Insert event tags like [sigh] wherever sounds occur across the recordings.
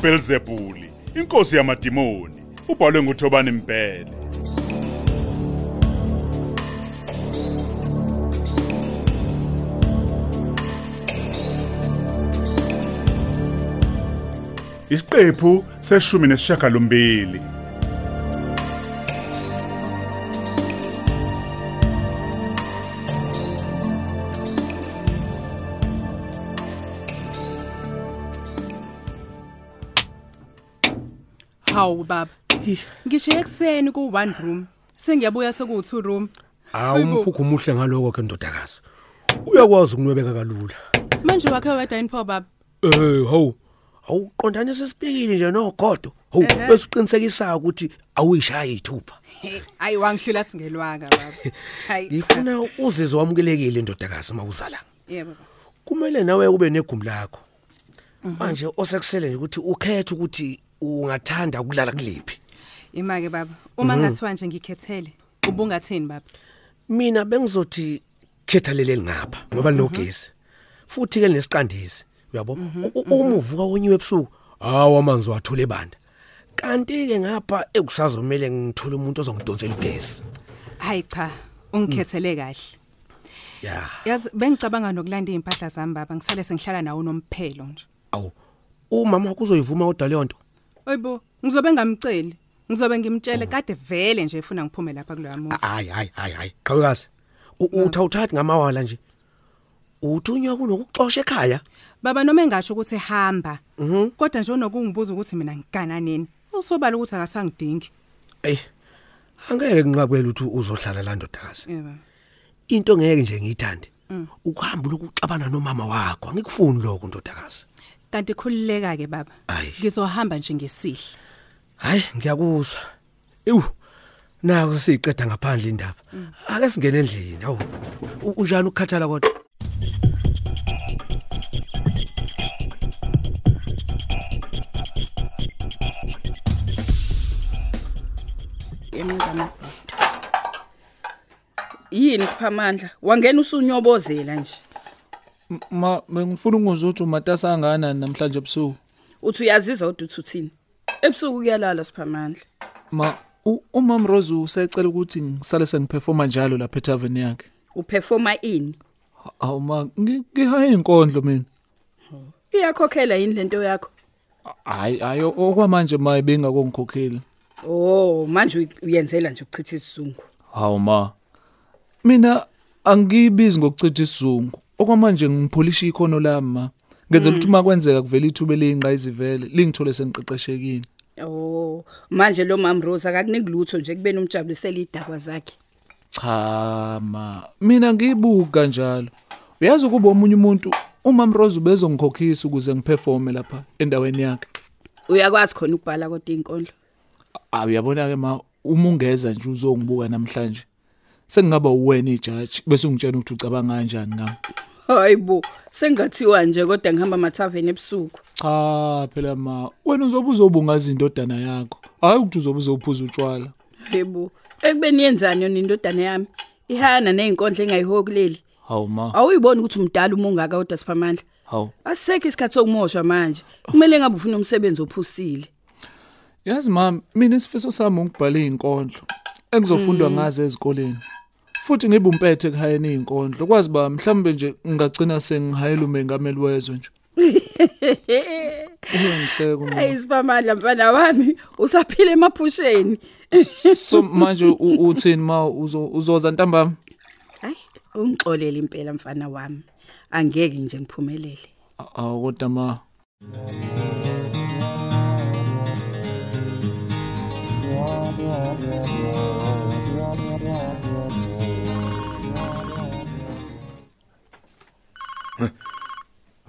uBelzebuli inkosi yamadimoni ubhalwe nguThobani Mpele. Isiqephu seshumi nesishiyagalombili Hawu baba. Ngisho ekseni ku one room. Sengiyabuya sekuwu two room. awumphukho umuhle ngaloko ke ndodakazi uyakwazi ukunwebeka kalula Manje wakhe wedwa inpho baba. eh hawu awuqondanisa sibekile nje nogodo hawu Ehhe. bese uqinisekisa ukuthi awuyishaya ithupha [laughs] Hayi wangihlula singelwanga baba. Hayi. ngifuna uzizwe wamukelekile ndodakazi mawuzala Yebo baba. kumele nawe ube negumbi lakho manje osekusele nje ukuthi ukhethe ukuthi ungathanda ukulala kuliphi Imake baba. Uma ngathiwa nje ngikhethele ubungathini baba? mina bengizothi khetha leli ngapha ngoba linogesi futhi ke nesiqandisi uyabo U- u- uma uvuka wonyiwe ebusuku hawo amanzi wathule banda kanti ke ngapha ekusazomela ngithole umuntu ozongidonsela ugesi Hayi cha. Ungikhethele kahle. ya Yazi bengicabanga nokulanda impahla zami baba ngisale sengihlala nawo nomphelo nje. awu umama wakho uzoyivuma kodwa leyo nto Oyibo, ngizobe ngamceli. Ngizobe ngimtshele kade vele nje efuna ngiphume lapha kuloya muzi. hayi hayi hayi hayi qhawekazi uthawuthathi ngamawala nje uthunywa kunokuxosha ekhaya Baba noma engasho ukuthi hamba. Kodwa nje unokungibuza ukuthi mina ngigana nini. Usobala ukuthi akasangidingi. ey angeke nginqabele ukuthi uzohlala la ndodakazi Yebo. into ngeke nje ngiyithande ukuhamba lokuxabana nomama wakho angikufuni lokho ndodakazi Kanti khulileka ke baba. Ayi. Ngizohamba nje ngesihle. hayi ngiyakuzwa ewu naku siyiqeda ngaphandle indaba ake singene endlini awu u- unjani ukukhathala kodwa emizamo yini siphamandla wangena usunyobozela nje ma bengifuna ukuzwa ukuthi umatasa anganani namhlanje ebusuku? Uthi uyazizwa uthi uthini ebusuku kuyalala siphamandla. Ma u- umam Rose usecela ukuthi ngisale sengiperforma njalo lapha etavern yakhe? Uperforma ini? Awu ma ngi- ngihaye inkondlo mina. Iyakhokhela yini lento yakho? Hayi hayi okwamanje ma bengakongikhokheli oh manje uy- uyenzela nje ukuchitha isizungu hawu ma mina angibizi ngokuchitha isizungu okwamanje ngipholisha ikhono lami ma. Ngenzela ukuthi uma kwenzeka kuvela ithuba eliyinqa izivele lingithole sengiqeqeshekile. Oh manje lo mam Rose akakuniki lutho nje kubeni umjabulisela idakwa zakhe. Cha ma mina ngiyibuka kanjalo uyazi ukuba omunye umuntu umam Rose ubezongikhokhisa ukuze ngiperforme lapha endaweni yakhe. Uyakwazi khona ukubhala kodwa inkondlo? Ah uyabona ke ma uma ungeza nje uzongibuka namhlanje sengingaba uwena ijaji bese ungitshela ukuthi ucabanga kanjani ngami. Hayibo sengathiwa nje kodwa ngihamba amathaveni ebusuku. Cha phela ma wena uzobe uzobungaza indodana yakho. Hayi ukuthi uzobe uzophuza utshwala. Yebo ekubeni yenzani yona indodana yami? Ihana nezinkondlo engayihokuleli hawu ma. Awuyiboni ukuthi umdala uma ungaka kodwa siphamandla. Hawu. Asisekho isikhathi sokumoshwa manje. Kumele ngabe ufuna umsebenzi ophusile. Yazi ma mina isifiso sami ukubhala izinkondlo engizofundwa ngazo ezikoleni. Futhi ngibe umpethe ekuhayeni izinkondlo kwazi ba mhlambe nje ngagcina sengihayela umengameli wezwe nje. Uyangihleka uma hayi siphamandla mfana wami. Usaphila emaphusheni. So manje uthini ma uzo- uzoza ntambama? Hayi ungixolela impela mfana wami. Angeke nje ngiphumelele. Awu kodwa ma.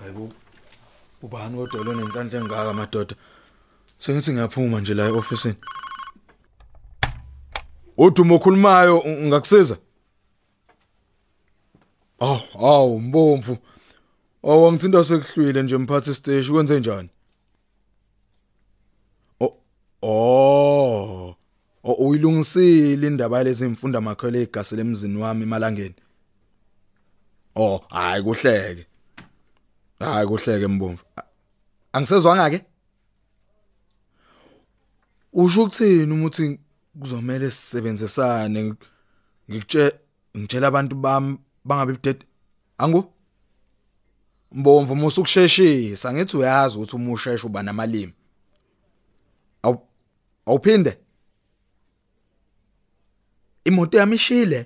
Hayibo. Ubani kodwa lo nenhlanhla engaka madoda. Sengithi ngiyaphuma nje la eofficeini. Udumo okhulumayo ngakusiza? Aw, aw, mbomvu. Oh, ngithinta sekuhlwile nje mphathi stage kwenze njani? Oh, oh. Uyilungisile indaba lezi imfunda makhwele igasi lemzini wami emalangeni. Oh, hayi kuhleke. Hayi kuhleke mbomvu. Angisezwanga ke? usho ukuthini uma uthi kuzomela sisebenzisane? Ngikutshe ngitshela abantu bami bangabe dead angu? Mbomvu musu kusheshisa ngithi uyazi ukuthi uma usheshe uba namalimi. Aw awuphinde? Imoto yami ishile.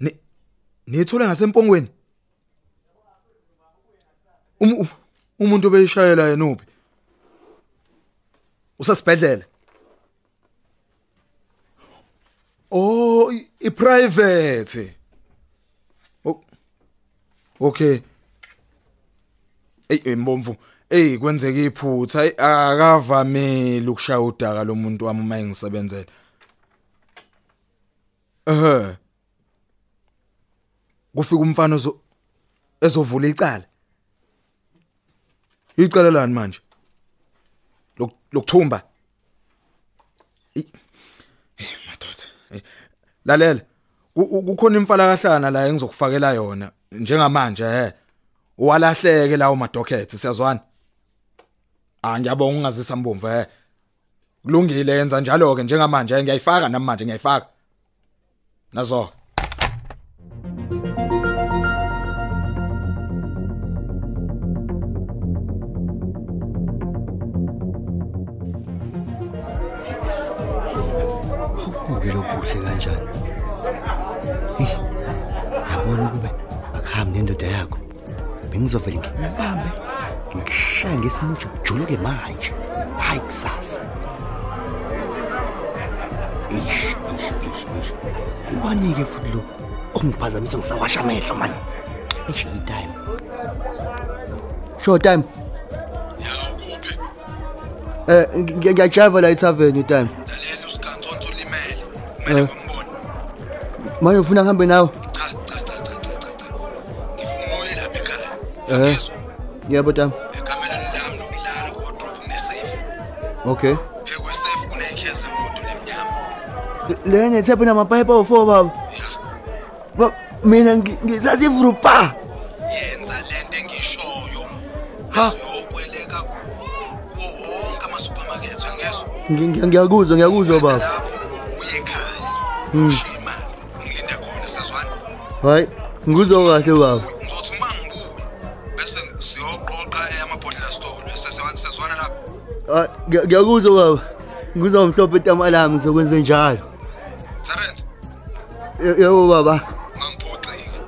Ni nithole ngasempongweni umuntu obeyishayela yena uphi? Usasibhedlela oh i-private. O- okay. Ey mbomvu. Ey kwenzeka iphutha. Ey, akavamile ukushaya udaka lomuntu wami uma engisebenzela. Eh kufika umfana ezovula icala. Icala lani manje? Lok- lokuthumba? I- Eh, madoda eh, lalela. Ku- ku- kukhona imfalakahlana la engizokufakela yona njengamanje eh? Walahleke lawo madocket siyazwana? Ah ngiyabonga ungazisa mbomvu eh? Kulungile yenza njalo ke njengamanje eh, ngiyayifaka nami manje ngiyayifaka. Nazo. Kuke lokuhle kanjani? Eh, yabona kube akuhambi nendoda yakho. Bengizovela ngikubambe, ngikushaya ngesimuju ujuluke manje. Hayi kusasa. Ish, ish, ish, ish. Ubanike futhi lo ongiphazamisa ngisawasha amehlo man. Eish, time. Short time. Eh ngi- ngiyajava la etavern time. Manje ufuna ngihambe nawe? cha cha cha cha cha cha cha ngifuna uye lapha ekhaya Eh. yangizwa Yebo tam. ekameleni lami lokulala ku-wardrobe kune-safe Okay. phezu kwe-safe kuneyikhezi emoto lemnyama Le nethepha namapipe awu4 baba. Ba mina ngi- ngizazi ivrupa. yenza lento engiyishoyo Ha. ezoyokweleka kuwo wonke amasupermarket uyangezwa Ngi- ngi- Ngiyakuzwa ngiyakuzwa baba. Imali ungilinde khona sezwana Hayi, ngikuzwa kahle baba. ngizothi uma ngibuye bese siyoqoqa amabhodlela store sezwana sezwana lapho Ah, ngiya- Ngiyakuzwa baba. Ngizwa umhlophe etamalami ngizokwenza njalo. Terence Ye- Yebo baba. ungangiphoxeki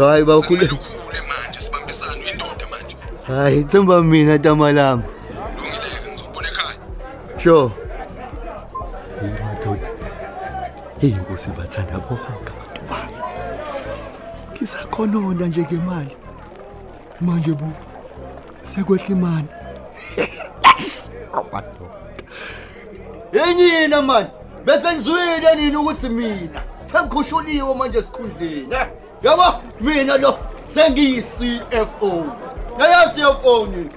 Hayi bakhulu. sekumele ukhule manje sibambisane uyindoda manje Hayi, themba mina tamalami. lungileke ngizokubona ekhaya Sure. Hey inkosi bathanda bonke abantu bayo. Ngisakhononda nje ngemali. Manje bu sekwehla imali. [laughs] Yes! Madoda. Yenyina man. Bese ngizwile nini ukuthi mina sengikhusholiwe manje esikhundleni. eh? Yabo mina lo sengiyi CFO. Yaya CFO nini?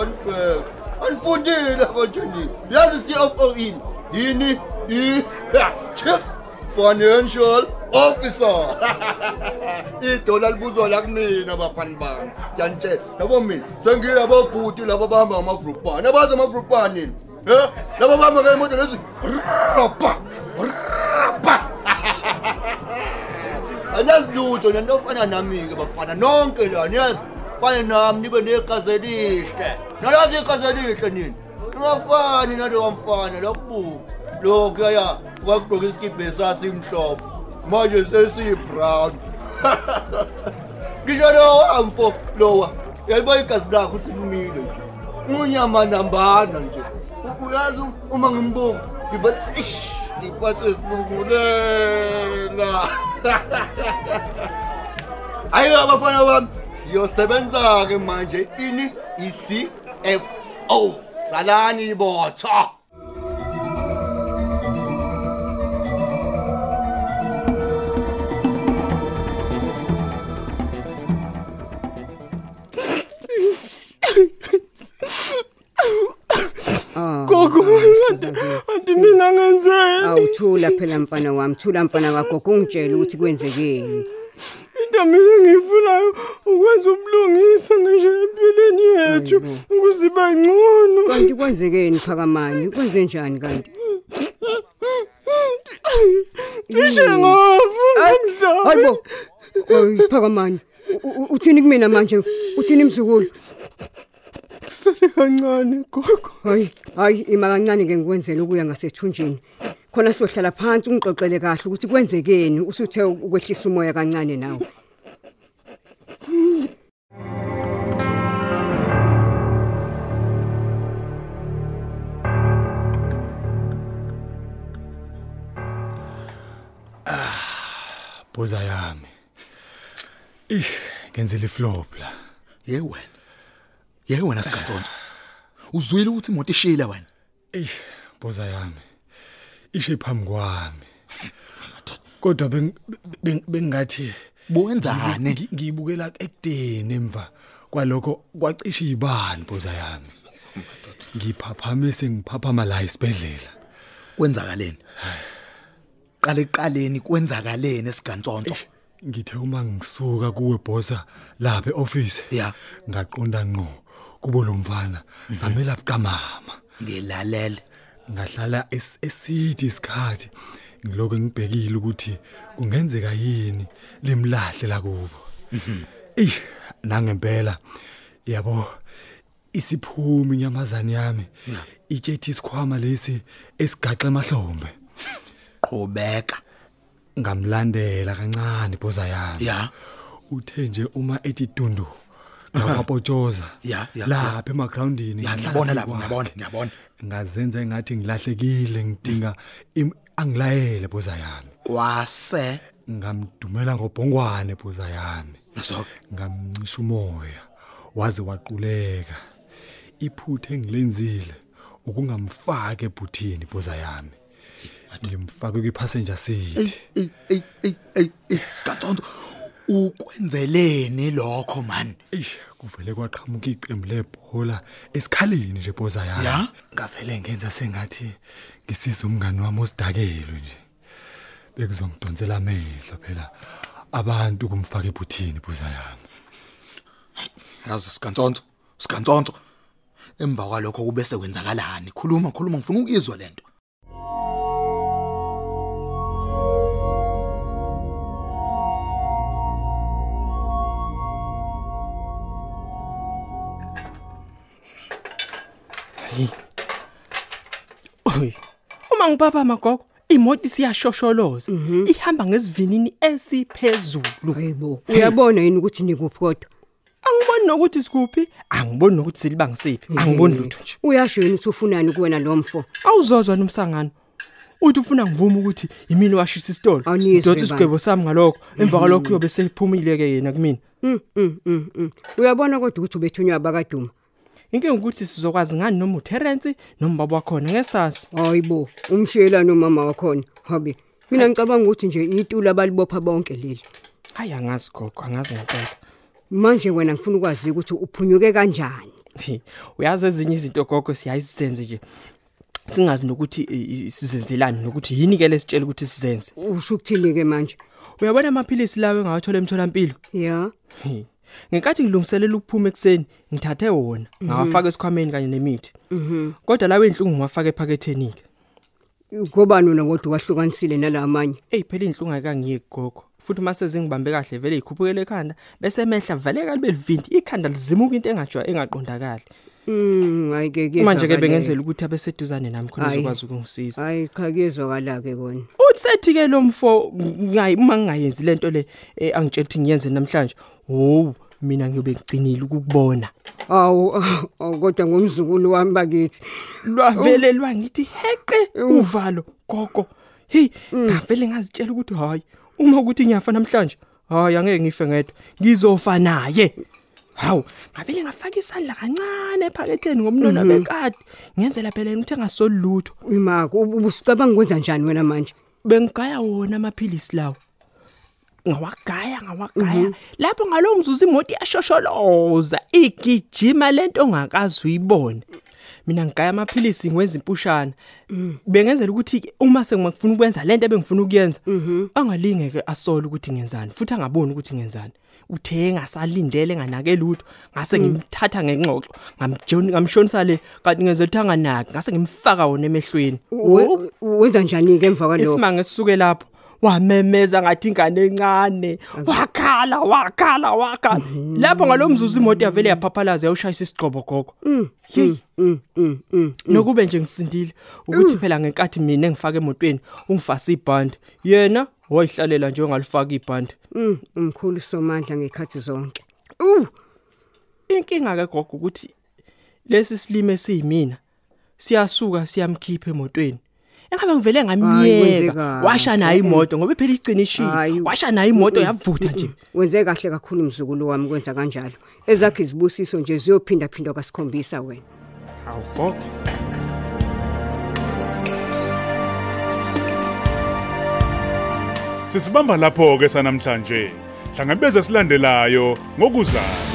Anibheka. Anifundile manje nini? Yazi CFO ini? Yini? I Chief Financial Officer. [laughs] Idola libuzwa la kumina bafani bami. Yanitshela, yabo mina sengiyabo bhuti laba bahamba ngamagrupani. Abazi amagrupani nini? Eh? Laba bahamba ngemoto lezi. Rapa. Rapa. Anazi lutho nento ofana nami-ke bafana nonke la niyazi fane nami nibe negazi elihle nalazi igazi elihle nini ningafani nalo kamfana lokubuka lokhuya wakugqoka isikibhe sasimhlophe manje sesiyi-brown. [laughs] Ngisho lowa amfo lowa yayiba igazi lakho ukuthi lumile nje. Unyama nambana nje. U- uyazi uma ngimbuka ngivele ish ngiphathwe silungulela [laughs] ayiyo abafana bami siyosebenza-ke manje ini i-cfo salani ibotha mfana wami, thula mfana wakho ungitshela ukuthi kwenzekeni. kodwa mina ngifunayo ukwenza ubulungisa nje empilweni yethu ukuze ibe ngcono. Kanti kwenzekeni phakamani? Kwenze njani kanti? Ngisho ngafuna mdlalo hayibo Oy phakamani u- u- uthini kumina manje? Uthini mzukulu? Kusale kancane gogo hayi hayi ima kancane ke ngikwenzela ukuya ngasethunjini khona siyohlala phansi ungixoxele kahle ukuthi kwenzekeni usuthe ukwehlisa umoya kancane nawe Boza yami. Ih, ngenzele iflop la. Ye wena. Ye wena sikantsonto. Uzwile ukuthi imoto ishila wena. Ih, boza yami. Ishe phambi kwami. Kodwa beng beng- bengathi Buwenzane? ngi- ngiyibukela ekudeni emva kwalokho kwacisha ibani boza yami. Ngiphaphame sengiphaphama la isibedlela. Kwenzakaleni? Qale eqaleni kwenzakaleni esigantsonto? Ngithe uma ngisuka kuwe bosa lapha eoffice. Ya. Ngaqonda ngqo kubo lo mfana ngamela buqamama. Ngilalele. ngahlala es- eside isikhathi ngiloko ngibhekile ukuthi kungenzeka yini limlahle la kubo ey nangempela yabo isiphumi inyamazane yami itshethi isikhwama lesi esigaxe emahlombe qhubeka ngamlandela kancane boza yami Ya. uthe nje uma ethi dundu ngakwapotshoza Ya, lapha emagroundini Ya ngiyabona lapho ngiyabona ngiyabona. ngazenza engathi ngilahlekile ngidinga angilayele boza yami. Kwase? Ngamdumela ngobhongwane boza yami. Ngamncisha umoya waze waquleka. Iphuthe engilenzile ukungamfaki ebhuthini boza yami. Ngimfake kwipassenger seat ey ey ey ey ey sikantsonto. Ukwenzeleni lokho man? Eish kuvele kwaqhamuka iqembu lebhola esikhaleni nje boza yami. Ya? Ngavele ngenza sengathi ngisiza umngani wami osidakelwe nje. Bekuzongidonsela amehlo phela abantu kumfaka ebhuthini boza yami. Yazi sikantsonto. Sikantsonto. Emva kwalokho kube sekwenzakalani? Khuluma khuluma ngifuna ukuzwa lento. Oy. Uma ngibaba magogo, imoto siyashosholoza. Ihamba ngesivinini esiphezulu. hayibo uyabona yini ukuthi nikuphi kodwa Angiboni nokuthi sikuphi, angiboni nokuthi silibangisiphi. Angiboni lutho nje. uyasho yini ukuthi ufunani kuwena lo mfo Awuzozwa nomsangano. Uthi ufuna ngivuma ukuthi yimini washisa isitolo. Udothi isigwebo sami ngalokho. Emva kwalokho uyobe sephumile ke yena kumina. Mm, mm. uyabona kodwa ukuthi ubethunywa abakaduma Inkinga ukuthi sizokwazi ngani noma uTerence noma baba wakhona ngesasi. hayibo umshiyelana umama wakhona habe mina ngicabanga ukuthi nje itula abalibopha bonke leli Hayi angazi gogo, angazi ngempela. manje wena ngifuna ukwazi ukuthi uphunyuke kanjani Hi, Uyazi ezinye izinto gogo siyayisenze nje. Singazi nokuthi i- i- sizenzelani nokuthi yini ke lesitshela ukuthi sizenze. usho ukuthini ke manje Uyabona amaphilisi lawo engawathola emtholampilo? ya Hi. Ngenkathi ngilungiselela ukuphuma ekseni, ngithathe wona, ngawafaka esikhwameni kanye nemithi. mhm Kodwa lawe inhlungu ngwafaka ephaketheni ke. ngobani wena kodwa wahlukanisile nalamanye Ey phela inhlungu ayikangiyeki gogo. Futhi mase zingibambe kahle vele ikhuphukele ekhanda bese emehla vele kalibe livindi ikhanda lizimuka into engajwa engaqondakali. Mm ayike ke Manje ke bengenzela ukuthi abeseduzane nami khona Hayi. uzokwazi ukungisiza. hayi cha kezwakala ke kona Uthi ke lo mfo ngayi uma ngingayenzi lento le eh, angitshela ukuthi ngiyenze namhlanje. Wo, mina ngiyobe ngigcinile ukukubona. awu awu, kodwa ngomzukulu wami bakithi Lwavele lwangithi heqe uvalo gogo. Hey, ngavele ngazitshela ukuthi hayi, uma ukuthi ngiyafa namhlanje, hayi angeke ngife ngedwa. Ngizofa naye. Hawu, ngavele ngafaka isandla kancane ephaketheni ngomnono bekade. Ngenzela phela ukuthi engasolutho. imako ubusicabanga ukwenza njani wena manje? Bengigaya wona amaphilisi lawo. ngawagaya ngawagaya. Lapho ngalowo mzuzu imoto iyashosholoza igijima lento ongakazi uyibone. Mina ngigaya amaphilisi ngiwenza impushana. Bengenzela ukuthi uma sengifuna ukwenza lento ebengifuna ukuyenza angalingeke asole ukuthi ngenzani futhi angaboni ukuthi ngenzani. Uthe ngasalindele nganake lutho ngase ngimthatha ngengxoxo ngamjoni ngamshonisa le kanti ngenzela ukuthi anganaki. Ngase ngimfaka wona emehlweni. We- wenza njani ke emva kwalokho? Isimanga sisuke lapho. Wamemeza ngathi ingane encane wakhala wakhala wakhala. Lapho ngalomzuzu imoto yavele yaphaphalaza yawushayisa isigqobo gogo. Hey. Mm, mm, mm. nokube nje ngisindile ukuthi phela ngenkathi mina engifaka emotweni ungifasa ibhandi yena wayihlalela nje ongalifaka ibhandi Mm, umkhulu somandla ngekhathi zonke. Uh inkinga ke gogo ukuthi lesi silime siyimina siyasuka siyamkhipha emotweni. Engabe ngivele Hayi, ngamyeka. kwenzekani? washa nayo imoto ngoba phela icinishile Hayi. washa nayo imoto yavutha nje. Wenze kahle kakhulu mzukulu wami kwenza kanjalo. Ezakhe izibusiso nje ziyophinda phinda kwasikhombisa wena. Hawu gogo Sisibamba lapho ke sanamhlanje. Hlangabeze silandelayo ngokuzayo.